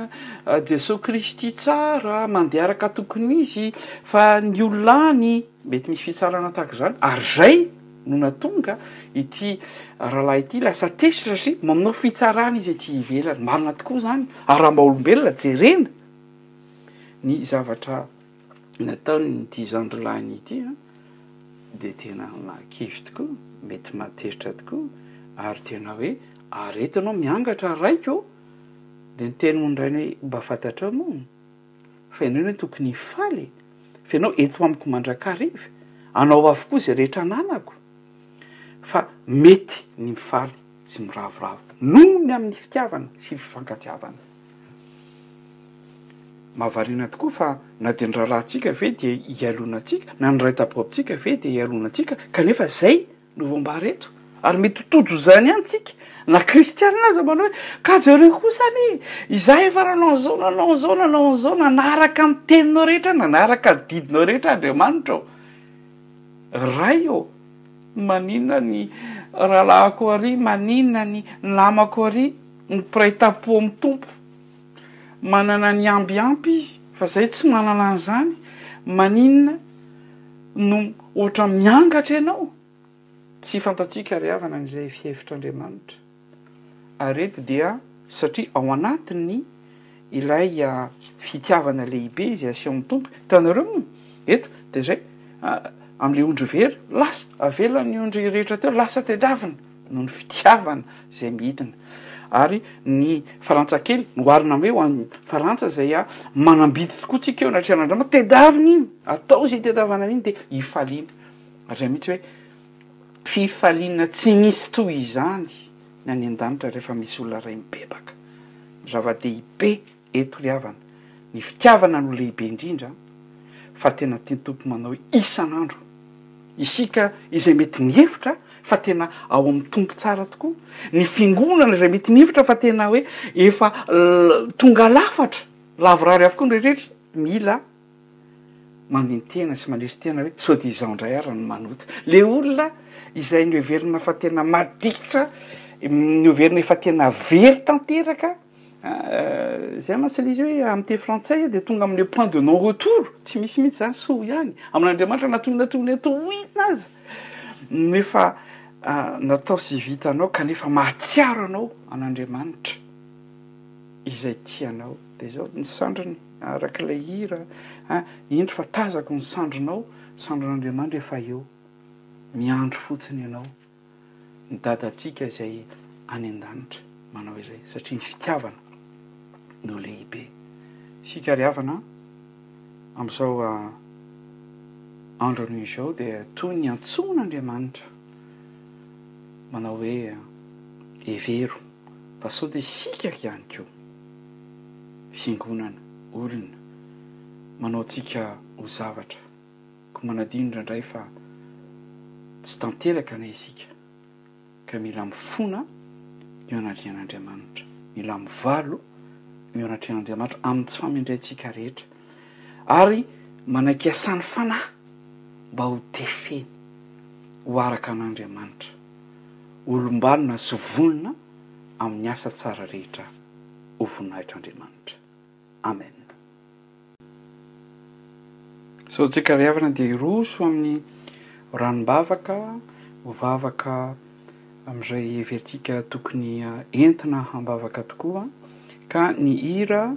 Jesoa Kristy tsara, mandeha araka tokony ho izy, fa ny olona any mety misy fitsarana tahaka izany, ary izay no nahatonga ity rahalahy ity lasa tezitra satria manao fitsarana izy ety ivelany, marina tokoa izany ary raha maha-olombelona jerena. Ny zavatra nataon'ity zandry lahiny ity dia tena mahakivy tokoa, mety mahatezitra tokoa ary tena hoe aretina aho miangatra raiko dia niteny hono ny rainy hoe mba fantatrao moa fa ianao no tokony hifaly e, fa ianao eto amiko mandrakariva, anao avokoa izay rehetra ananako fa mety ny mifaly tsy miravoravo noho ny amin'ny fitiavana sy fifankatiavana. Mahavariana tokoa fa na dia ny rahalahintsika ve dia ialonantsika, na ny raita-baobintsika ve dia ialonantsika, kanefa izay no voambara eto. Ary mety ho tojo izany ihany isika, na kristiana aza manao hoe, Ka jereo kosa anie, izaho efa nanao an'izao, nanao an'izao, nanao an'izao, nanaraka ny teninao rehetra, nanaraka ny didinao rehetra Andriamanitra ô. Ray ô, maninona ny rahalahiko àry, maninona ny namako àry? Ny mpiray tampo amin'ny Tompo. Manana ny hamby ampy izy, fa izay tsy manana an'izany, maninona no ohatra miangatra ianao? Tsy fantatsika ry havana izay fihevitr'Andriamanitra. Ary eto dia satria ao anatin'ny ilay fitiavana lehibe izy aseho amin'ny Tompo. Hitanareo moa eto dia izay, amin'ilay ondry very, lasa, avelany ny ondry rehetra teo, lasa tedavina. noho ny fitiavana izay midina. Ary ny Farantsa kely noharina hoe ho an'ny Farantsa izay manam-bidy tokoa tsika eo anatrehan' Andriamanitra. Tedavina iny, atao izay hitedavana an'iny dia hifaliana. Ary hay mihitsy hoe fifaliana tsy misy toy izany ny any an-danitra rehefa misy olona iray mibebaka. Zava-dehibe. Eto ry havana, ny fitiavana no lehibe indrindra fa tena tian'ny Tompo manao isan'andro. Isika izay mety mihevitra fa tena ao amin'ny Tompo tsara tokoa, ny fiangonana izay mety mihevitra fa tena hoe efa tonga lafatra, lavorary avokoa ny rehetra, mila manentena sy maneso tena hoe sao dia izaho indray ary no manota. Ilay olona izay noheverina fa tena maditra, noheverina efa tena very tanteraka, Izay mantsy ilay izy hoe amite frantsay dia tonga amin'ilay point de non retour, tsy misy mihitsy izany soa ihany amin'Andriamanitra na tonina tonina eto ho inona aza no efa natao sy vitanao kanefa mahatsiaro anao an'Andriamanitra izay tia anao dia izao ny sandriny araka ilay hira a, indro fa tazako ny sandrinao, sandrin'Andriamanitra efa eo miandry fotsiny ianao. ny Dadantsika izay any an-danitra manao izay satria ny fitiavana no lehibe. Isika ry havana an, amin'izao andron'ny izao dia toy ny antsoin'Andriamanitra manao hoe hevero fa sao dia isika ihany koa fiangonana, olona, manao antsika ho zavatra. Koa manadino indraindray fa tsy tanteraka anie isika, ka mila mifona eo anatrehan'Andriamanitra. Mila mivalo eo anatrehan'Andriamanitra amin'ny tsy famindrantsika rehetra, ary manaiky iasan'ny Fanahy mba ho tefeny ho araka an'Andriamanitra, olom-balona sy vonona amin'ny asa tsara rehetra ho voninahitr'Andriamanitra. Amen. Sao tsika ry havana dia hiroso amin'ny ranom-bavaka ho vavaka amin'izay heverintsika tokony entina hambavaka tokoa ka ny hira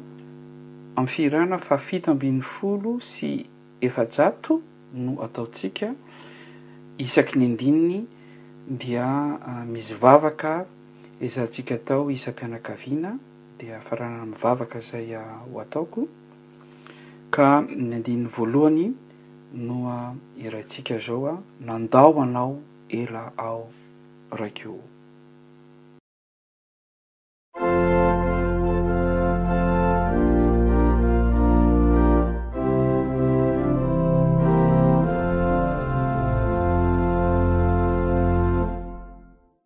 amin'ny fihirana fahafito ambin'ny folo sy efajato no ataontsika isaky ny andininy dia misy vavaka ezahantsika atao isam-pianakaviana Dia farana mivavaka izay ho ataoko, ka ny andininy voalohany no iarahintsika izao, Nandao anao ela aho Raiko o.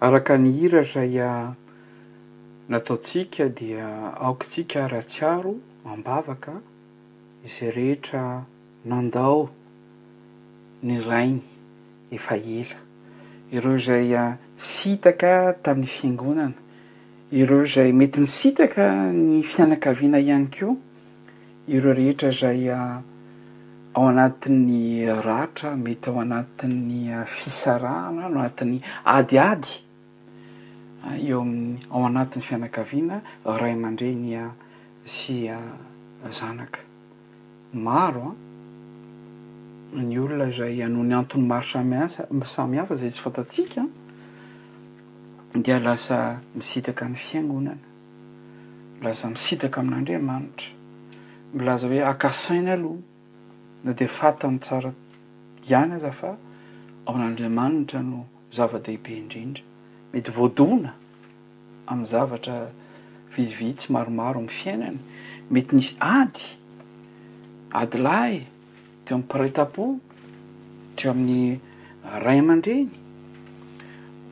Araka ny hira izay nataontsika dia aokintsika ary atsiaro am-bavaka izay rehetra nandao ny rainy efa ela, ireo izay nisintaka tamin'ny fiangonana, ireo izay mety nisintaka ny fianakaviana ihany koa. Ireo rehetra izay ao anatin'ny ratra, mety ao anatin'ny fisarahana, ao anatin'ny adiady eo amin'ny, ao anatin'ny fianakaviana ray aman-dreny sy zanaka. Maro ny olona izay noho ny antony maro samihafa izay tsy fantatsika dia lasa misintaka ny fiangonana. Lasa misitaka amin'Andriamanitra. Milaza hoe haka saina aloha na dia fantany tsara ihany aza fa ao an'Andriamanitra no zava-dehibe indrindra. Mety voadona amin'ny zavatra vitsivitsy maromaro amin'ny fiainany. Mety nisy ady, ady lahy. teo amin'ny mpiray tampo, teo amin'ny ray aman-dreny,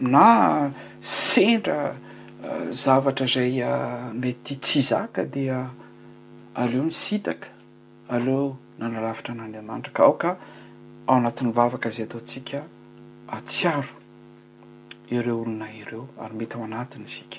na sendra zavatra izay mety tsy hizaka dia aleo nisintaka, aleo nanalavitra an'Andriamanitra, ka aoka ao anatin'ny vavaka izay ataontsika hahatsiaro ireo olona ireo, ary mety ao anatiny isika.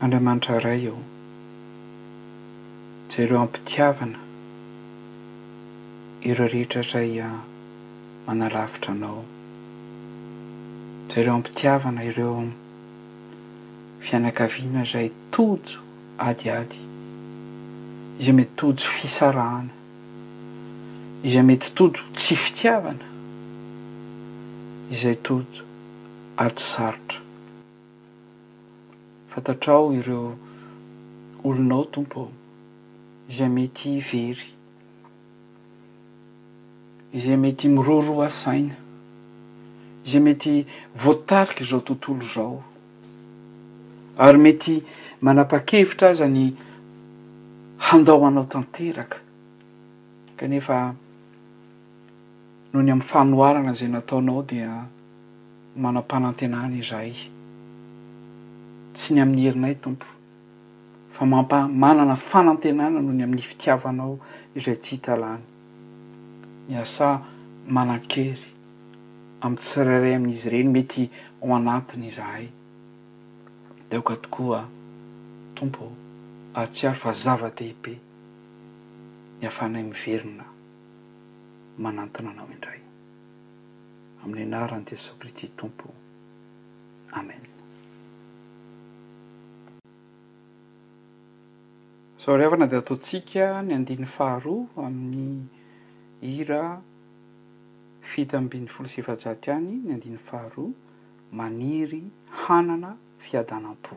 Andriamanitra Ray ô, jereo am-pitiavana ireo rehetra izay manalavitra Anao. Jereo am-pitiavana ireo fianakaviana izay tojo adiady, izay mety tojo fisarahana. izay mety tojo tsy fitiavana, izay tojo ady sarotra. Fantatrao ireo olonao, Tompo ô, izay mety very, izay mety miroroa saina, izay mety voatarika izao tontolo izao. ary mety manapa-kevitra aza ny handao anao tanteraka kanefa noho ny amin'ny fanoharana izay nataonao dia manam-panantenana izahay tsy ny amin'ny herinay tompo fa mampa manana fanantenana noho ny amin'ny fitiavanao izay tsy hita lany miasa manan-kery amin'ny tsirairay amin'izy ireny mety ao anatiny izahay. Dia aoka tokoa, Tompo ô, hahatsiaro fa zava-dehibe ny hahafahanay miverina manantona Anao indray. Amin'ny anaran'i Jesoa Kristy Tompo. Amen. Sao ry havana dia ataontsika ny andininy faharoa amin'ny hira. fito ambin'ny folo sy efajato ihany ny andininy faharoa, maniry hanana fiadanam-po.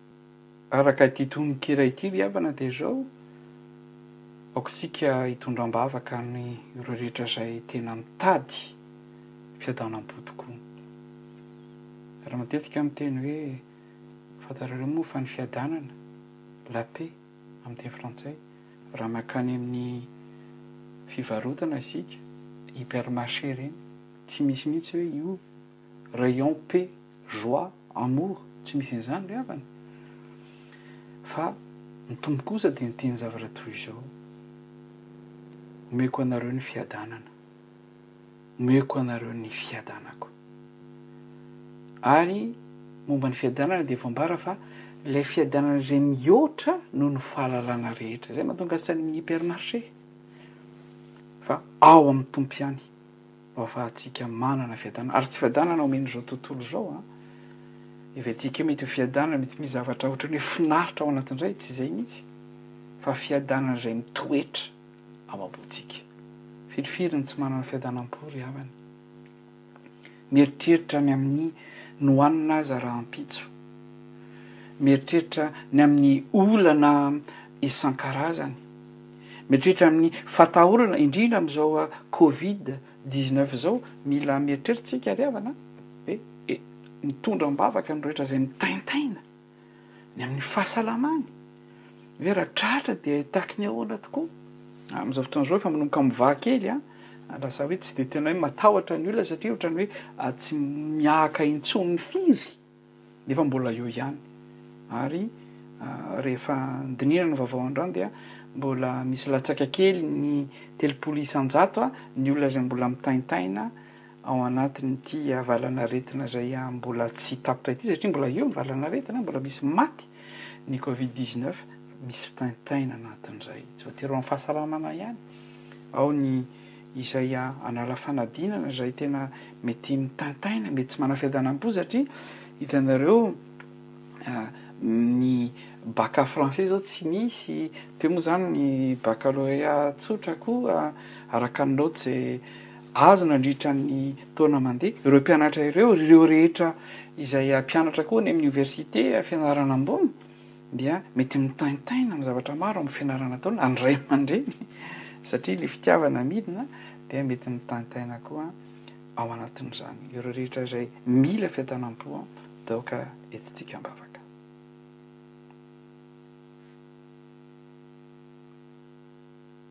Araka ity tononkira ity ry havana dia izao, aoka isika hitondra am-bavaka an'ireo rehetra izay tena mitady fiadanam-po tokoa. Ary matetika miteny hoe, fantarareo moa fa ny fiadanana, la paix amin'ny teny frantsay, raha mankany amin'ny fivarotana isika, hypermarché ireny, tsy misy mihitsy hoe io. rayon paix joie amour tsy misy an'izany ry havana fa ny Tompo kosa dia niteny zavatra toy izao omeko anareo ny fiadanana omeko anareo ny fiadanako ary momba ny fiadanana dia voambara fa ilay fiadanana izay mihoatra noho ny fahalalana rehetra izay mahatonga azy tsy any amin'ny hypermarché fa ao amin'ny Tompo ihany Ho afahantsika manana fiadanana. Ary tsy fiadanana omen'izao tontolo izao an! Efa hetsika eo mety ho fiadanana, mety misy zavatra ohatran'ny hoe finaritra ao anaty indray, tsy izay mihitsy. Fa fiadanana izay mitoetra ao am-pontsika. Firifiry ny tsy manana fiadanam-po ry havana? Mieritreritra ny amin'ny nohanina aza rahampitso. Mieritreritra ny amin'ny olana isan-karazany. Mieritreritra amin'ny fahatahorana, indrindra amin'izao covid dix-neuf izao, mila mieritreritra isika ry havana hoe mitondra am-bavaka ny rehetra izay mitaintaina ny amin'ny fahasalamany, hoe raha tratra dia hitaky ny ahoana tokoa. Amin'izao fotoana izao efa manomboka mivaha kely an! lasa hoe tsy dia tena hoe matahotra ny olona satria ohatran'ny hoe tsy miahaka intsony firy. nefa mbola eo ihany ary rehefa dinihana ny vaovao androany dia mbola misy latsaka kely ny telopolo isan-jato ny olona izay mbola mitaintaina ao anatin'ity valanaretina izay mbola tsy tapitra ity satria mbola eo ny valanaretina, mbola misy maty ny Covid 19, misy fitaintaina anatin'izay, tsy voatery ho amin'ny fahasalamana ihany, ao ny izay hanala fanadinana izay tena mety mitantaina, mety tsy manafiadanam-po satria hitanareo ny baka français zao tsy misy, teo moa zany ny baccalauréat tsotra koa araka ny notes zay azo nandritra ny taona mandeha, ireo mpianatra ireo, ireo rehetra izay mpianatra koa any amin'ny oniversite fianarana ambony, dia mety mitaintaina amin'ny zavatra maro amin'ny fianarana ataony na ny ray aman-dreny satria ilay fitiavana midina dia mety mitaintaina koa ao anatin'izany ireo rehetra izay mila fiadanam-po dia aoka entintsika am-bavaka.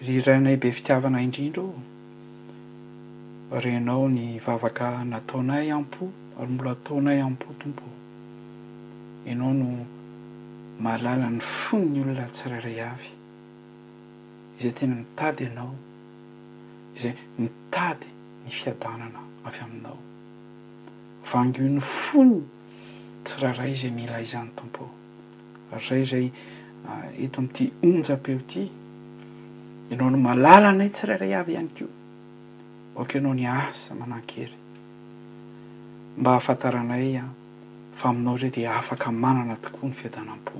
Ry Rainay be fitiavana indrindra ô! Ary Ianao ny vavaka nataonay am-po ary mbola ataonay am-po Tompo ô! Ianao no mahalala ny fon'ny olona tsirairay avy, izay tena mitady Anao, izay mitady ny fiadanana avy Aminao. Vangio ny fon'ny tsirairay izay mila izany Tompo ô! Ary izay izay eto amin'ity onjam-peo ity, ianao no mahalala anay tsirairay avy ihany koa. Aoka ianao ny asa manan-kery. Mba hahafantaranay fa aminao indray dia afaka manana tokoa ny fiadanam-po.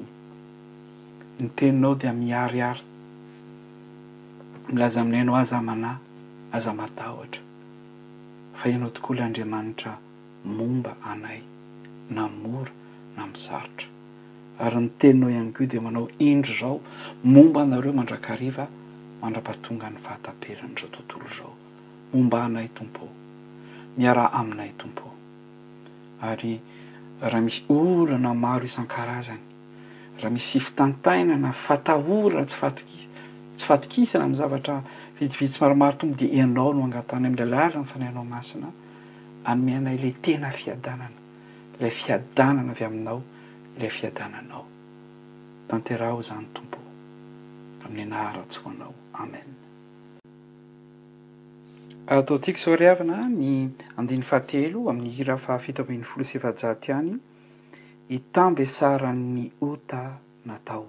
Ny teninao dia miharihary. Milaza aminay ianao aza manahy, aza matahotra. Fa ianao tokoa ilay Andriamanitra. momba anay na mora na misarotra. Ary ny teninao ihany koa dia manao indro izao momba anareo mandrakariva mandrapatongan'ny fahataperan'izao tontolo izao. Momba anay Tompo ô! Miaraha aminay Tompo ô! Ary raha misy olana maro isan-karazany, raha misy tsy fitantainana, fatahorana, tsy tsy fatokisana amin'ny zavatra vitsivitsy maromaro Tompo dia Ianao no angatahana amin'ny alalan'ny Fanahinao Masina. Hanome anay ilay tena fiadanana, ilay fiadanana avy Aminao, ilay fiadananao. Tanteraho izany, Tompo o. Amin'ny anaran-tso Anao. Amen. Atao tiako izao ry havana ny andininy fahatelo amin'ny hira fahafito ambin'ny folo sy efajato ihany, Itambesaran'ny ota natao.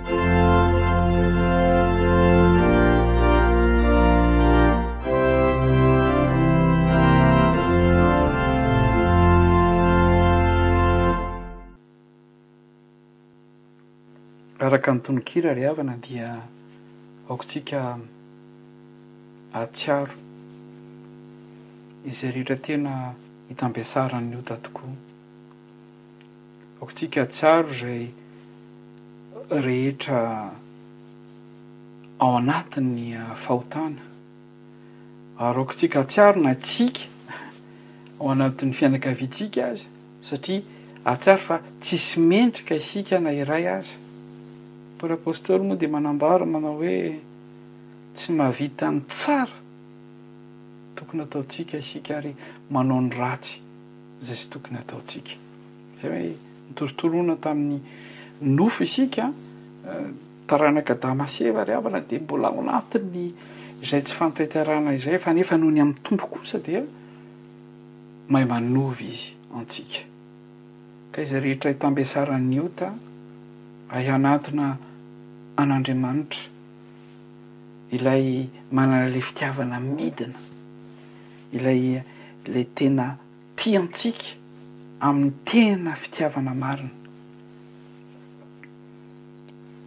Araka ny tononkira ry havana dia aokantsika hahatsiaro izay rehetra tena itambesaran'ny ota tokoa. Aokantsika ahatsiaro izay rehetra ao anatin'ny fahotana, ary aokantsika ahatsiaro na isika ao anatin'ny fianakaviantsika aza, satria ahatsiaro fa tsisy mendrika isika na iray aza. Paoly Apostoly moa dia manambara manao hoe, tsy mahavita ny tsara tokony hataontsika isika ary manao ny ratsy izay tsy tokony hataontsika. Izay hoe notorotoroina tamin'ny nofo isika, taranaka Adama sy Eva ry havana, dia mbola ao anatin'ny izay tsy fantaiterana izay, fa nefa noho ny amin'ny Tompo kosa dia mahay manova Izy antsika. Ka izay rehetra itambesaran'ny ota hay hanatona an'Andriamanitra, Ilay manana ilay fitiavana midina, Ilay Ilay tena tia antsika amin'ny tena fitiavana marina.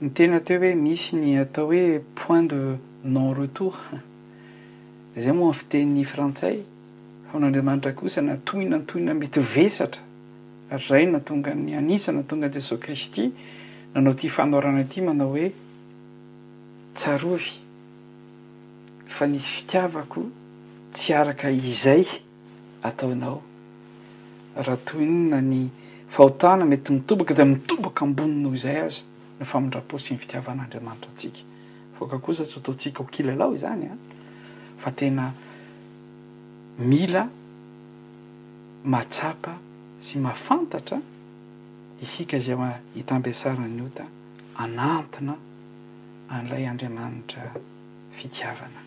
Ny tena atao hoe misy ny atao hoe point de non retour. Izay moa ny fiteny frantsay fa ny Andriamanitra kosa na toy na toy na mety ho vesatra hatrizay na tonga ny an'isa na tonga Jesoa Kristy nanao ity fanorana ity manao hoe tsarovy fa nisy fitiavako tsy araka izay ataonao raha toa inona ny fahotana mety mitoboka dia mitoboka ambony noho izay aza ny famindram-po sy ny fitiavan'Andriamanitra antsika avoaka kosa tsy ho toantsika ho kilalao izany an fa tena mila mahatsapa sy mahafantatra isika izay hitambesaran'ny ota hanantona an'ilay Andriamanitra fitiavana.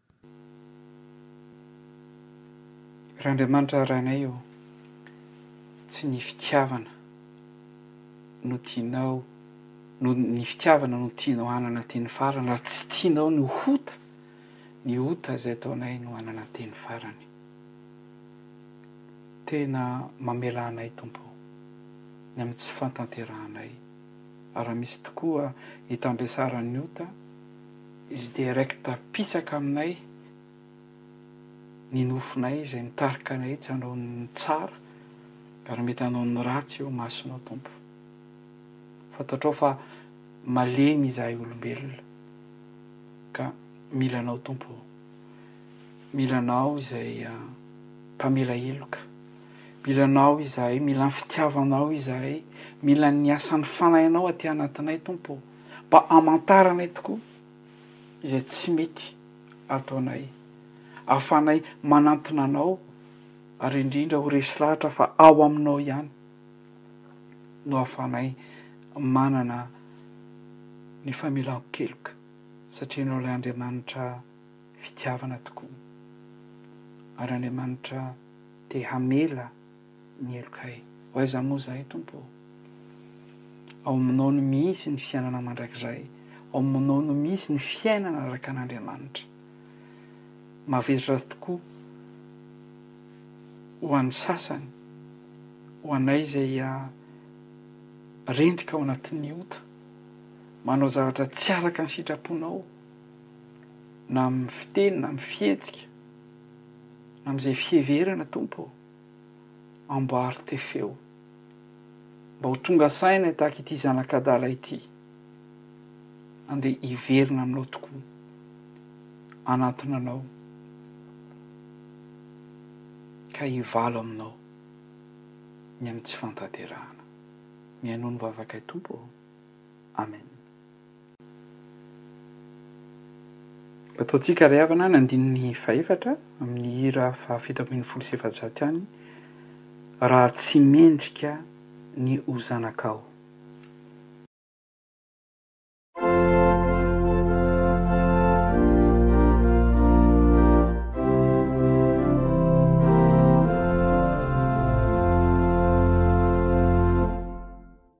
Ry Andriamanitra Rainay ô, tsy ny fitiavana no tianao no ny fitiavana no tianao hanana teny farany, raha tsy tianao ny ho ota, ny ota izay ataonay no hanana teny farany. Tena mamela anay Tompo ô, ny amin'ny tsy fantanterahanay. raha misy tokoa eto Ambiasaran'ny ota izy direct pitsaka aminay ny nofonay izay mitarika anay tsy hanao ny tsara ary mety hanao ny ratsy eo masonao Tompo fantatrao fa malemy izahay olombelona ka mila anao Tompo o. Mila anao izahay mpamela heloka. Mila anao izahay, mila ny fitiavanao izahay, mila ny asan'ny fanahinao aty anatinay Tompo ô. Mba amantaranay tokoa izay tsy mety ataonay, ahafahanay manantona anao ary indrindra ho resy lahatra fa ao aminao ihany no ahafahanay manana ny famelan-keloka satria ianao ilay Andriamanitra fitiavana tokoa, ary Andriamanitra te hamela ny helokay. Ho aiza moa izay, Tompo ô? Ao aminao no misy ny fiainana mandrakizay, ao aminao no misy ny fiainana araka an' Andriamanitra. Mavitrra tokoa ho an'ny sasany, ho anay izay rendrika ao anatin'ny ota, manao zavatra tsy araka ny sitraponao, na amin'ny fiteny, na amin'ny fihetsika, na amin'izay fiheverana, Tompo ô, amboary tefeo, mba ho tonga saina tahaka ity zanak'adala ity, andeha hiverina Aminao tokoa, hanatona Anao, ka hivalo Aminao ny amin'ny tsy fantanterahana. Mihainoa ny vavakay Tompo ô. Amen. Ataontsika ry havana ny andininy fahefatra amin'ny hira fahafito ambin'ny folo sy efajato ihany, Raha tsy mendrika ny ho zanakao.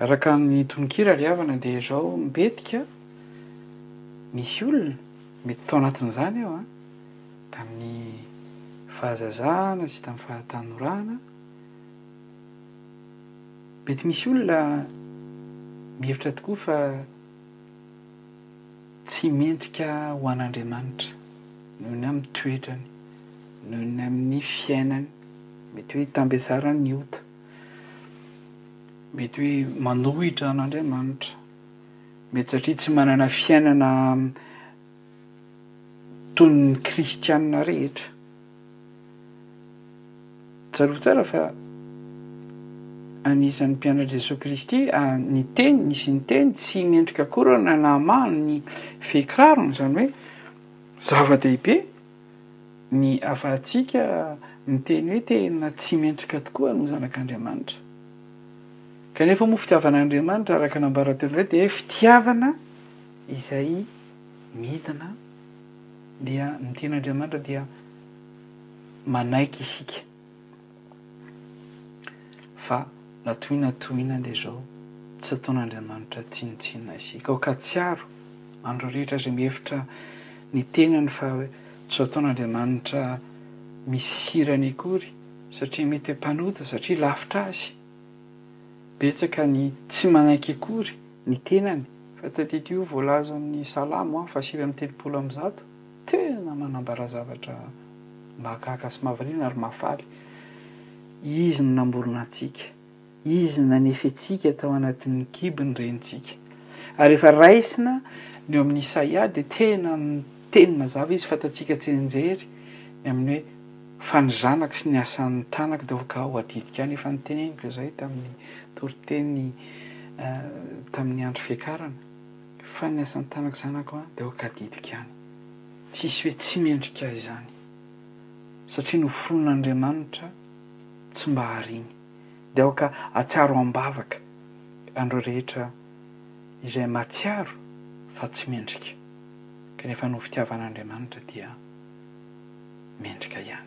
Araka ny tononkira ry havana dia izao mbetika misy olona mety tao anatin'izany aho a, tamin'ny fahazazana sy tamin'ny fahatanorana, mety misy olona mihevitra tokoa fa tsy mendrika ho an'Andriamanitra noho ny amin'ny toetrany, noho ny amin'ny fiainany, mety hoe itambesaran'ny ota. Mety hoe manohitra an'Andriamanitra. Mety satria tsy manana fiainana toy ny kristianina rehetra. Tsarovy tsara fa anisan'ny mpianatry Jesoa Kristy ny teny, nisy ny teny tsy mendrika akory ny hanamahany ny fehin-kirarony, izany hoe zava-dehibe. Ny afahantsika miteny hoe tena tsy mendrika tokoa ny zanak'Andriamanitra. Kanefa moa fitiavan'Andriamanitra araka ny ambaratelo indray dia fitiavana izay midina dia ny tenin'Andriamanitra dia manaiky isika. Fa na toy na toy inona le zao tsy ataon'Andriamanitra tsinontsinona isika. Ok atsiaro andro rehetra zay mihevitra ny tenany fa tsy ataon'Andriamanitra misy hirany akory satria mety hoe mpanota satria lavitra azy. Betsaka ny tsy manaiky akory ny tenany fa tadidio voalazan'ny salamo an fa sivy amby telopolo amby zato. Tena manambara zavatra mahagaga sy mahavariana ary mahafaly. Izy no namorona antsika. Izy no nanefa antsika tao anatin'ny kibon'ny renintsika. Ary rehefa raisina ny eo amin'ny Isaia dia tena miteny mazava izy, fantatsika tsianjery ny amin'ny hoe, Fa ny zanako sy ny asan'ny tanako dia ho gao adidiko any. Efa noteneniko izay tamin'ny toriteny tamin'ny andro fiakarana. Fa ny asan'ny tanako zanako an dia aoka adidiko ihany. Tsisy hoe tsy mendrika ahy izany. Satria noforon'Andriamanitra tsy mba hariany. Dia aoka atsiaro am-bavaka an'ireo rehetra izay mahatsiaro fa tsy mendrika kanefa noho fitiavan'Andriamanitra dia mendrika ihany.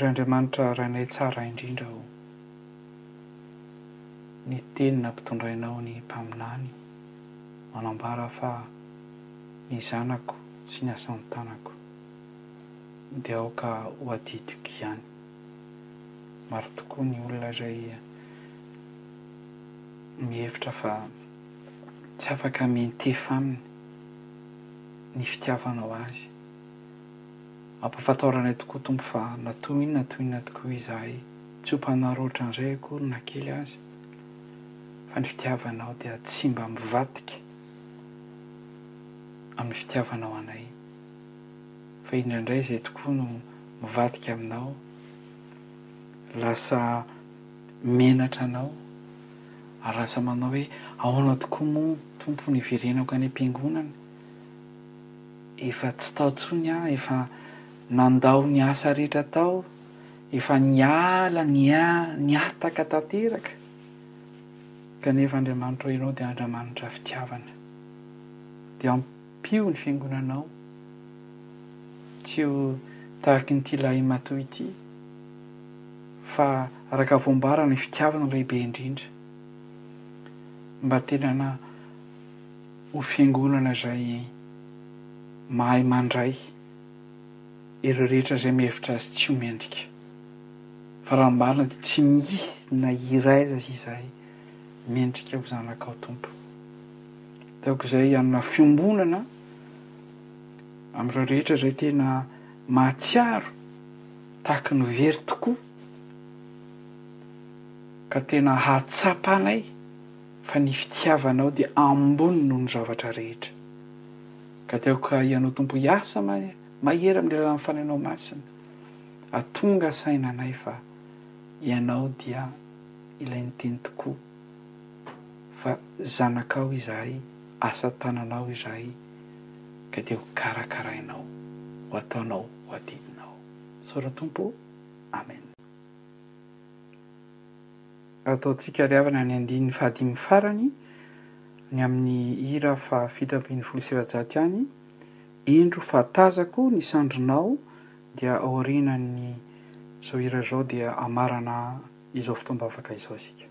Ry Andriamanitra Rainay tsara indrindra ô, ny teny nampitondrainao ny mpaminany manambara fa ny zanako sy ny asan'ny tanako dia aoka ho adidiko ihany. Maro tokoa ny olona izay mihevitra fa tsy afaka miantefa aminy. ny fitiavanao azy. Ampafantaranay tokoa Tompo fa na toy inona na toy inona tokoa izahay tsy ho mpanaroatra indray akory na kely aza fa ny fitiavanao dia tsy mba mivadika amin'ny fitiavanao anay fa indraindray izay tokoa no mivadika aminao lasa menatra anao ary lasa manao hoe ahoana tokoa moa Tompo no hiverenako any am-piangonana? efa tsy tao intsony aho, efa nandao ny asa rehetra tao, efa niala, nihataka tanteraka, kanefa Andriamanitro o, Ianao dia Andriamanitra fitiavana, dia ampio ny Fiangonanao tsy ho tahaka ity lahimatoa ity, fa araka voambara ny fitiavana no lehibe indrindra, mba tena na. ho fiangonana izay mahay mandray ireo rehetra izay mihevitra azy tsy ho mendrika. Fa raha ny marina dia tsy misy na iray aza izay mendrika ho zanakao Tompo. Dia aoka izay hanana fiombonana amin'ireo rehetra izay tena mahatsiaro tahaka ny very tokoa ka tena hahatsapanay fa ny fitiavanao dia ambony noho ny zavatra rehetra. Ka te aoka Hianao Tompo hiasa mahery amin'ny alalan'ny Fanahinao Masina, atonga saina anay fa Hianao dia ilay niteny tokoa fa zanakao izahay, asa tananao izahay, ka dia ho karakarainao, ho ataonao, ho adidinao. Misaotra Tompo o. Amen. Ataontsika ry havana ny andininy fahadimy farany ny amin'ny hira fahafito ambin'ny folo sy efajato ihany, Indro fa tazako ny sandrinao dia aorianan'ny izao hira izao dia hamarana izao fotoam-bavaka izao isika.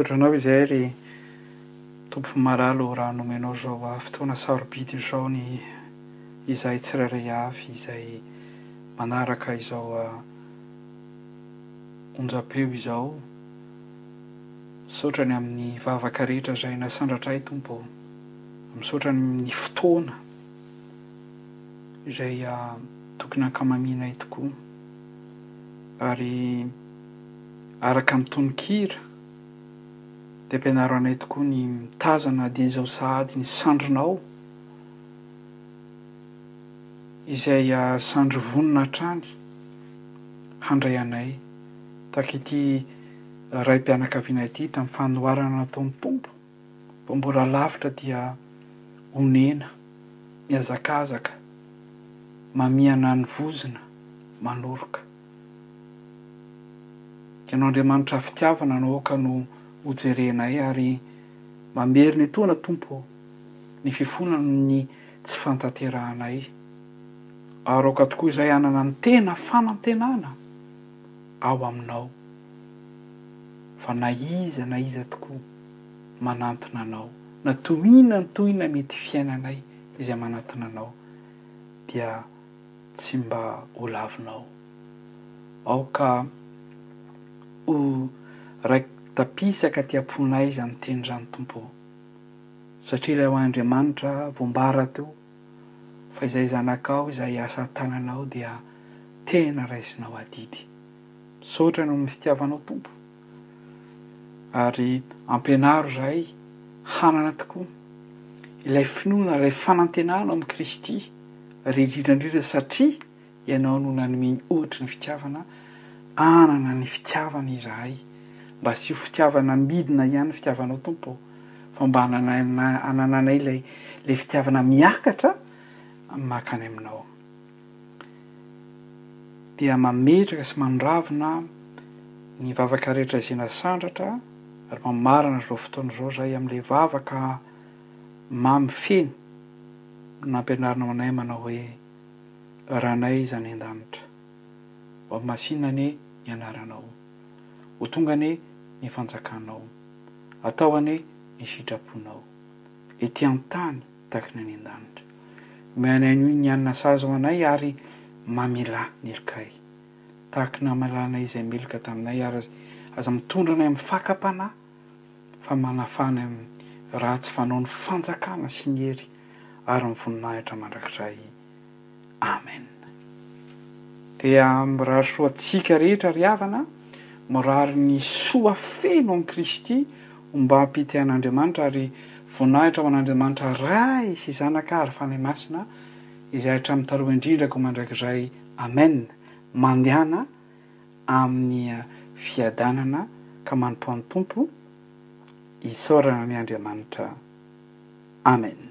Misaotra anao izay ry Tompo Maralo raha nomenao izao fotoana sarobidy izao ny izahay tsirairay avy izay manaraka izao onjam-peo izao. Misaotra ny amin'ny vavaka rehetra izay nasandratra ahy Tompo o. Misaotra ny fotoana izay tokony hankamamianay tokoa ary araka ny tononkira dia ampianaro anay tokoa ny mitazana dia izao sahady ny sandrinao izay sandry vonona hatrany handray anay tahaka ity raim-pianakaviana ity tamin'ny fanoharana nataon'ny Tompo. Vao mbola lavitra dia onena, mihazakazaka, mamihana ny vozona, manoroka. Ianao Andriamanitra fitiavana no aoka no hojerenay ary mamerina etoana Tompo ô ny fifona amin ny tsy fantanterahanay ary aoka tokoa izahay hanana ny tena fanantenana ao aminao fa na iza na iza tokoa manantona anao, na tohina ny tohina mety fiainanay izay manantona anao dia tsy mba ho lavinao. Aoka ho raiki-tapisaka aty am-ponay izany teny izany Tompo o! Satria ilay ho Andriamanitra voambara teo fa izay zanakao izay asa tananao dia tena raisinao adidy. Misaotra noho ny fitiavanao Tompo. Ary ampianaro izahay hanana tokoa ilay finoana, ilay fanantenana ao amin'i Kristy, ary indrindra indrindra satria Ianao no nanome ny ohatry ny fitiavana, hanana ny fitiavana izahay. Mba tsy ho fitiavana midina ihany ny fitiavanao Tompo ô, fa mba hanananay ilay fitiavana miakatra mankany Aminao. dia mametraka sy mandravona ny vavaka rehetra izay nasandratra ary mamarana izao fotoana izao izahay amin'ilay vavaka mamy feno nampianarinao anay manao hoe, Ranay izay any an-danitra, ho masinina anie ny anaranao, ho tonga anie ny fanjakanao, atao anie ny sitraponao, ety an-tany Takina any an-danitra. Omeo anay anio ny hanina sahaza ho anay, ary mamelà ny helokahy, tahaka ny namalanay izay meloka taminay, ary aza mitondra anay amin'ny fakam-panahy, fa manafaha anay amin'ny ratsy fanao ny fanjakana sy ny hery ary ny voninahitra mandrakizay. Amen. Dia mirary soa antsika rehetra ry havana, mirary ny soa feno amin'i Kristy ombam-pite an'Andriamanitra ary voninahitra ho an'Andriamanitra Ray sy Zanaka ary Fanahy Masina izay hatramin'ny taloha indrindra koa mandrakizay Amen mandehana amin'ny fiadanana ka manompoa ny Tompo isaorana ny Andriamanitra Amen.